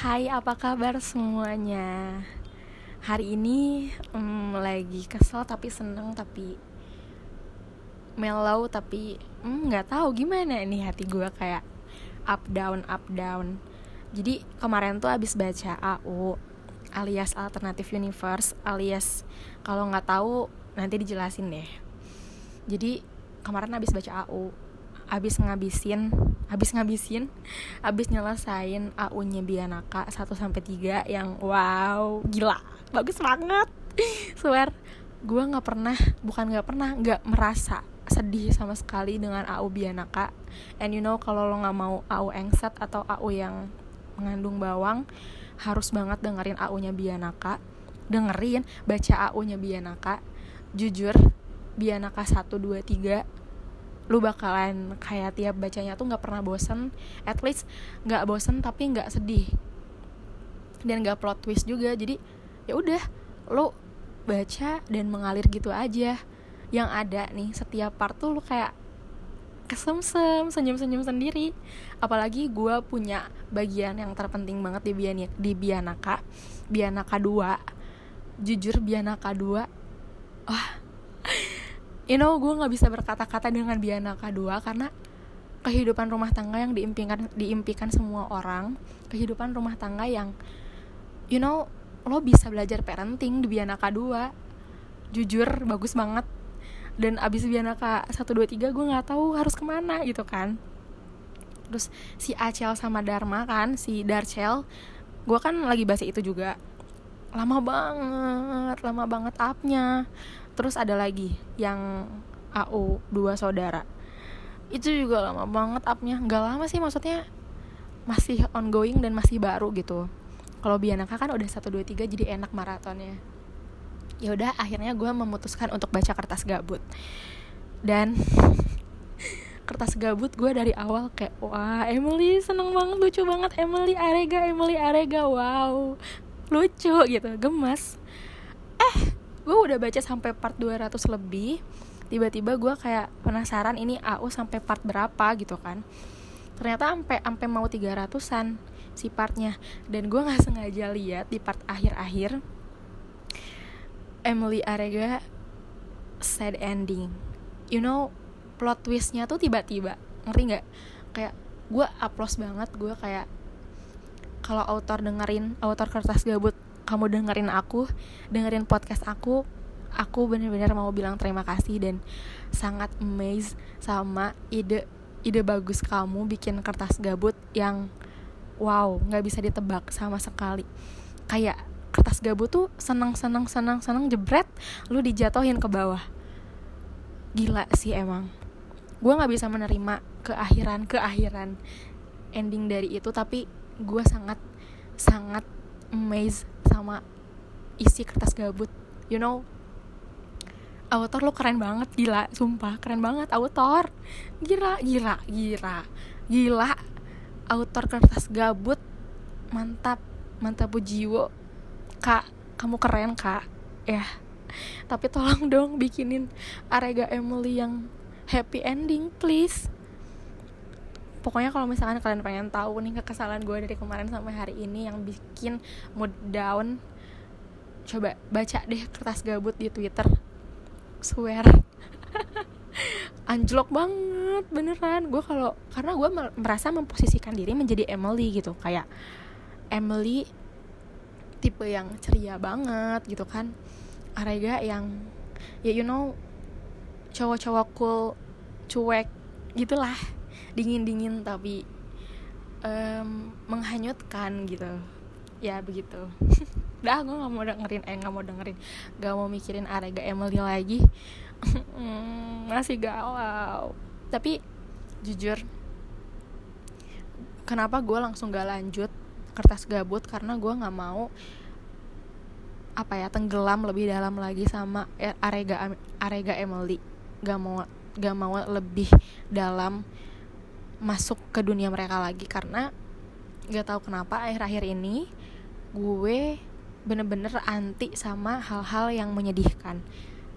Hai, apa kabar semuanya? Hari ini um, lagi kesel tapi seneng tapi mellow tapi mm, nggak mm, tahu gimana nih hati gue kayak up down up down. Jadi kemarin tuh abis baca AU alias Alternative Universe alias kalau nggak tahu nanti dijelasin deh. Jadi kemarin abis baca AU abis ngabisin abis ngabisin abis nyelesain AU-nya Bianaka 1 sampai 3 yang wow gila bagus banget. Swear gue nggak pernah bukan nggak pernah nggak merasa sedih sama sekali dengan AU Bianaka and you know kalau lo nggak mau AU engset atau AU yang mengandung bawang harus banget dengerin AU-nya Bianaka dengerin baca AU-nya Bianaka jujur Bianaka 1, 2, 3 lu bakalan kayak tiap bacanya tuh nggak pernah bosen at least nggak bosen tapi nggak sedih. Dan nggak plot twist juga jadi ya udah lu baca dan mengalir gitu aja. Yang ada nih setiap part tuh lu kayak kesemsem senyum-senyum sendiri. Apalagi gue punya bagian yang terpenting banget di Bian di Bianaka Bianaka 2 jujur Bianaka 2 wah you know gue nggak bisa berkata-kata dengan Bianaka dua karena kehidupan rumah tangga yang diimpikan diimpikan semua orang kehidupan rumah tangga yang you know lo bisa belajar parenting di Bianaka dua jujur bagus banget. Dan abis Bianaka satu dua tiga gue nggak tahu harus ke mana gitu kan. Terus si Acel sama Dharma kan si Darcel gue kan lagi bahas itu juga. Lama banget lama banget upnya terus ada lagi yang AU dua saudara. Itu juga lama banget upnya. Nggak lama sih maksudnya masih ongoing dan masih baru gitu. Kalau Bianaka kan udah satu dua tiga jadi enak maratonnya. Ya udah akhirnya gue memutuskan untuk baca kertas gabut. Dan kertas gabut gue dari awal kayak wah Emily seneng banget lucu banget. Emily Arega Emily Arega wow lucu gitu. Gemas eh gue udah baca sampai part 200 lebih tiba-tiba gue kayak penasaran ini AU sampai part berapa gitu kan. Ternyata sampai sampai mau 300-an si partnya. Dan gue nggak sengaja lihat di part akhir-akhir Emily Arega sad ending. You know plot twistnya tuh tiba-tiba ngerti nggak? Kayak gue aplos banget gue kayak kalau autor dengerin autor kertas gabut kamu dengerin aku dengerin podcast aku aku bener-bener mau bilang terima kasih dan sangat amazed sama ide ide bagus kamu bikin kertas gabut yang wow nggak bisa ditebak sama sekali. Kayak kertas gabut tuh senang senang senang senang jebret lu dijatuhin ke bawah. Gila sih emang. Gue nggak bisa menerima keakhiran keakhiran ending dari itu tapi gue sangat sangat amazed sama isi kertas gabut. You know? Autor lo keren banget gila sumpah keren banget autor. Gila gila gila gila. Autor kertas gabut mantap mantap jiwo kak kamu keren kak. Ya. Tapi tolong dong bikinin Arega Emily yang happy ending please pokoknya kalau misalkan kalian pengen tahu nih kekesalan gue dari kemarin sampai hari ini yang bikin mood down coba baca deh kertas gabut di twitter. Swear. Anjlok banget beneran. Gue kalau karena gue merasa memposisikan diri menjadi Emily gitu. Kayak Emily tipe yang ceria banget gitu kan. Arega yang ya you know cowok-cowok cool cuek gitulah dingin-dingin tapi um, menghanyutkan gitu. Ya begitu. Dah gue nggak mau dengerin eh nggak mau dengerin. Gak mau mikirin Arega Emily lagi. Masih galau. Tapi jujur kenapa gue langsung gak lanjut kertas gabut? Karena gue nggak mau apa ya tenggelam lebih dalam lagi sama Arega Arega Emily. Gak mau gak mau lebih dalam masuk ke dunia mereka lagi karena gak tahu kenapa akhir-akhir ini gue bener-bener anti sama hal-hal yang menyedihkan.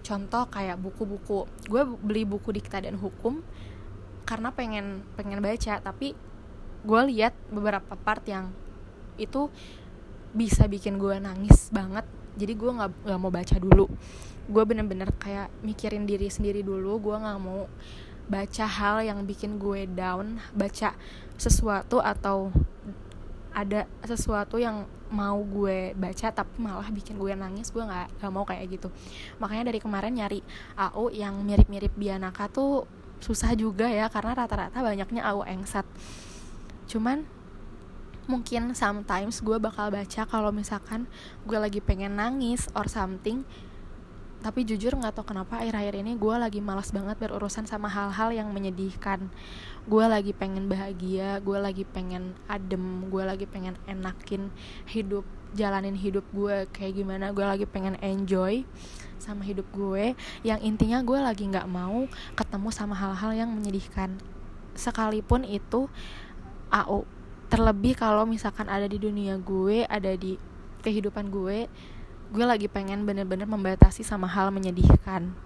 Contoh kayak buku-buku. Gue beli buku dikta dan hukum karena pengen pengen baca tapi gue lihat beberapa part yang itu bisa bikin gue nangis banget. Jadi gue nggak nggak mau baca dulu. Gue bener-bener kayak mikirin diri sendiri dulu. Gue nggak mau baca hal yang bikin gue down baca sesuatu atau ada sesuatu yang mau gue baca tapi malah bikin gue nangis gue nggak nggak mau kayak gitu. Makanya dari kemarin nyari AU yang mirip-mirip Bianaka tuh susah juga ya karena rata-rata banyaknya AU engsat. Cuman mungkin sometimes gue bakal baca kalau misalkan gue lagi pengen nangis or something tapi jujur nggak tau kenapa akhir-akhir ini gue lagi malas banget berurusan sama hal-hal yang menyedihkan. Gue lagi pengen bahagia gue lagi pengen adem gue lagi pengen enakin hidup jalanin hidup gue kayak gimana. Gue lagi pengen enjoy sama hidup gue. Yang intinya gue lagi nggak mau ketemu sama hal-hal yang menyedihkan. Sekalipun itu AO terlebih kalau misalkan ada di dunia gue ada di kehidupan gue gue lagi pengen bener-bener membatasi sama hal menyedihkan.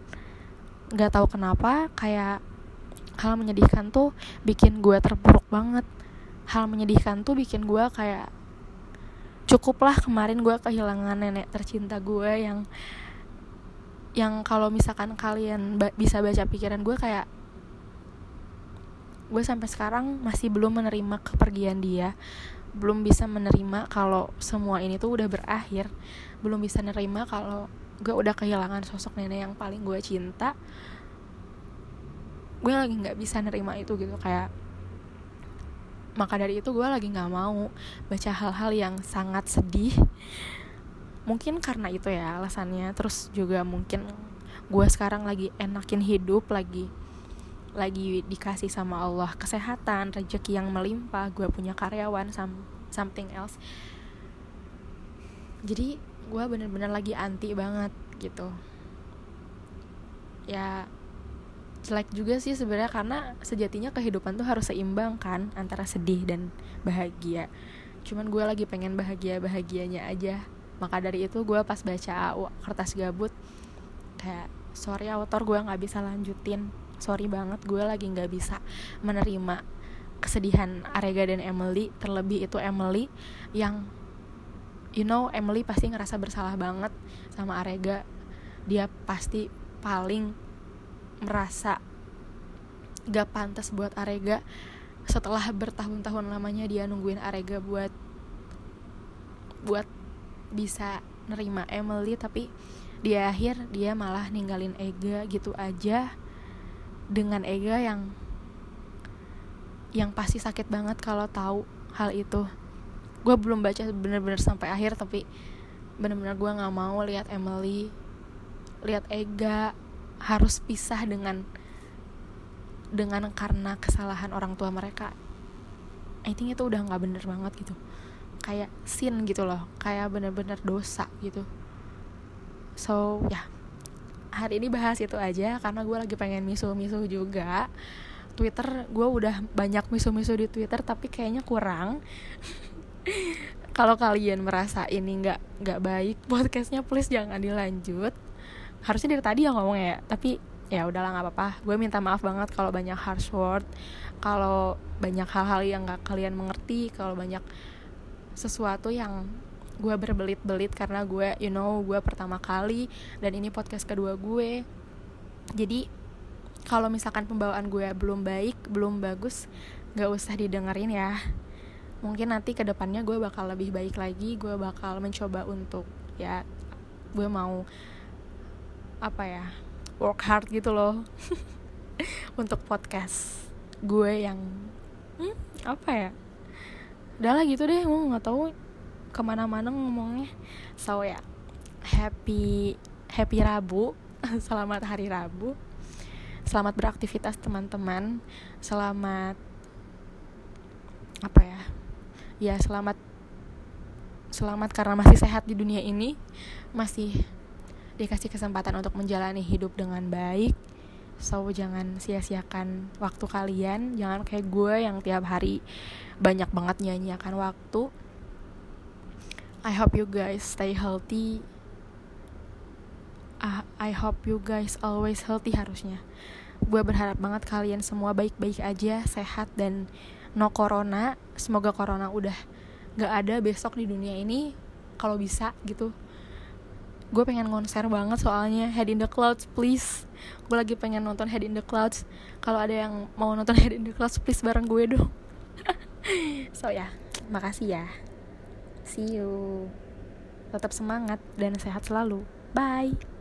Nggak tahu kenapa kayak hal menyedihkan tuh bikin gue terpuruk banget. Hal menyedihkan tuh bikin gue kayak cukuplah kemarin gue kehilangan nenek tercinta gue yang yang kalau misalkan kalian ba bisa baca pikiran gue kayak gue sampai sekarang masih belum menerima kepergian dia belum bisa menerima kalau semua ini tuh udah berakhir. Belum bisa menerima kalau gue udah kehilangan sosok nenek yang paling gue cinta. Gue lagi nggak bisa nerima itu gitu kayak maka dari itu gue lagi nggak mau baca hal-hal yang sangat sedih. Mungkin karena itu ya alasannya. Terus juga mungkin gue sekarang lagi enakin hidup lagi lagi dikasih sama Allah kesehatan rezeki yang melimpah gue punya karyawan some, something else. Jadi gue bener-bener lagi anti banget gitu. Ya jelek juga sih sebenarnya karena sejatinya kehidupan tuh harus seimbang kan antara sedih dan bahagia. Cuman gue lagi pengen bahagia bahagianya aja. Maka dari itu gue pas baca kertas gabut kayak sorry autor gue nggak bisa lanjutin sorry banget gue lagi nggak bisa menerima kesedihan Arega dan Emily terlebih itu Emily yang you know Emily pasti ngerasa bersalah banget sama Arega. Dia pasti paling merasa gak pantas buat Arega. Setelah bertahun-tahun lamanya dia nungguin Arega buat buat bisa nerima Emily tapi di akhir dia malah ninggalin Ega gitu aja dengan Ega yang yang pasti sakit banget kalau tahu hal itu. Gue belum baca bener-bener sampai akhir tapi bener-bener gue nggak mau lihat Emily lihat Ega harus pisah dengan dengan karena kesalahan orang tua mereka. I think itu udah nggak bener banget gitu. Kayak sin gitu loh kayak bener-bener dosa gitu. So ya. yeah hari ini bahas itu aja karena gue lagi pengen misu-misu juga. Twitter gue udah banyak misu-misu di Twitter tapi kayaknya kurang. Kalau kalian merasa ini nggak nggak baik podcastnya please jangan dilanjut. Harusnya dari tadi ya ngomong ya tapi ya udahlah nggak apa-apa. Gue minta maaf banget kalau banyak harsh word kalau banyak hal-hal yang nggak kalian mengerti kalau banyak sesuatu yang gue berbelit-belit karena gue you know gue pertama kali dan ini podcast kedua gue jadi kalau misalkan pembawaan gue belum baik belum bagus gak usah didengerin ya. Mungkin nanti ke depannya gue bakal lebih baik lagi gue bakal mencoba untuk ya gue mau apa ya work hard gitu loh untuk podcast gue yang hmm, apa ya? Udah lah gitu deh gue nggak tahu ke mana-mana ngomongnya. So ya happy happy Rabu. Selamat hari Rabu. Selamat beraktivitas teman-teman. Selamat apa ya? Ya selamat selamat karena masih sehat di dunia ini. Masih dikasih kesempatan untuk menjalani hidup dengan baik. So jangan sia-siakan waktu kalian. Jangan kayak gue yang tiap hari banyak banget nyanyiakan waktu I hope you guys stay healthy. Uh, I hope you guys always healthy harusnya. Gue berharap banget kalian semua baik-baik aja, sehat dan no corona. Semoga corona udah nggak ada besok di dunia ini kalau bisa gitu gue pengen konser banget soalnya Head in the Clouds please gue lagi pengen nonton Head in the Clouds kalau ada yang mau nonton Head in the Clouds please bareng gue dong so ya makasih ya see you. Tetap semangat dan sehat selalu. Bye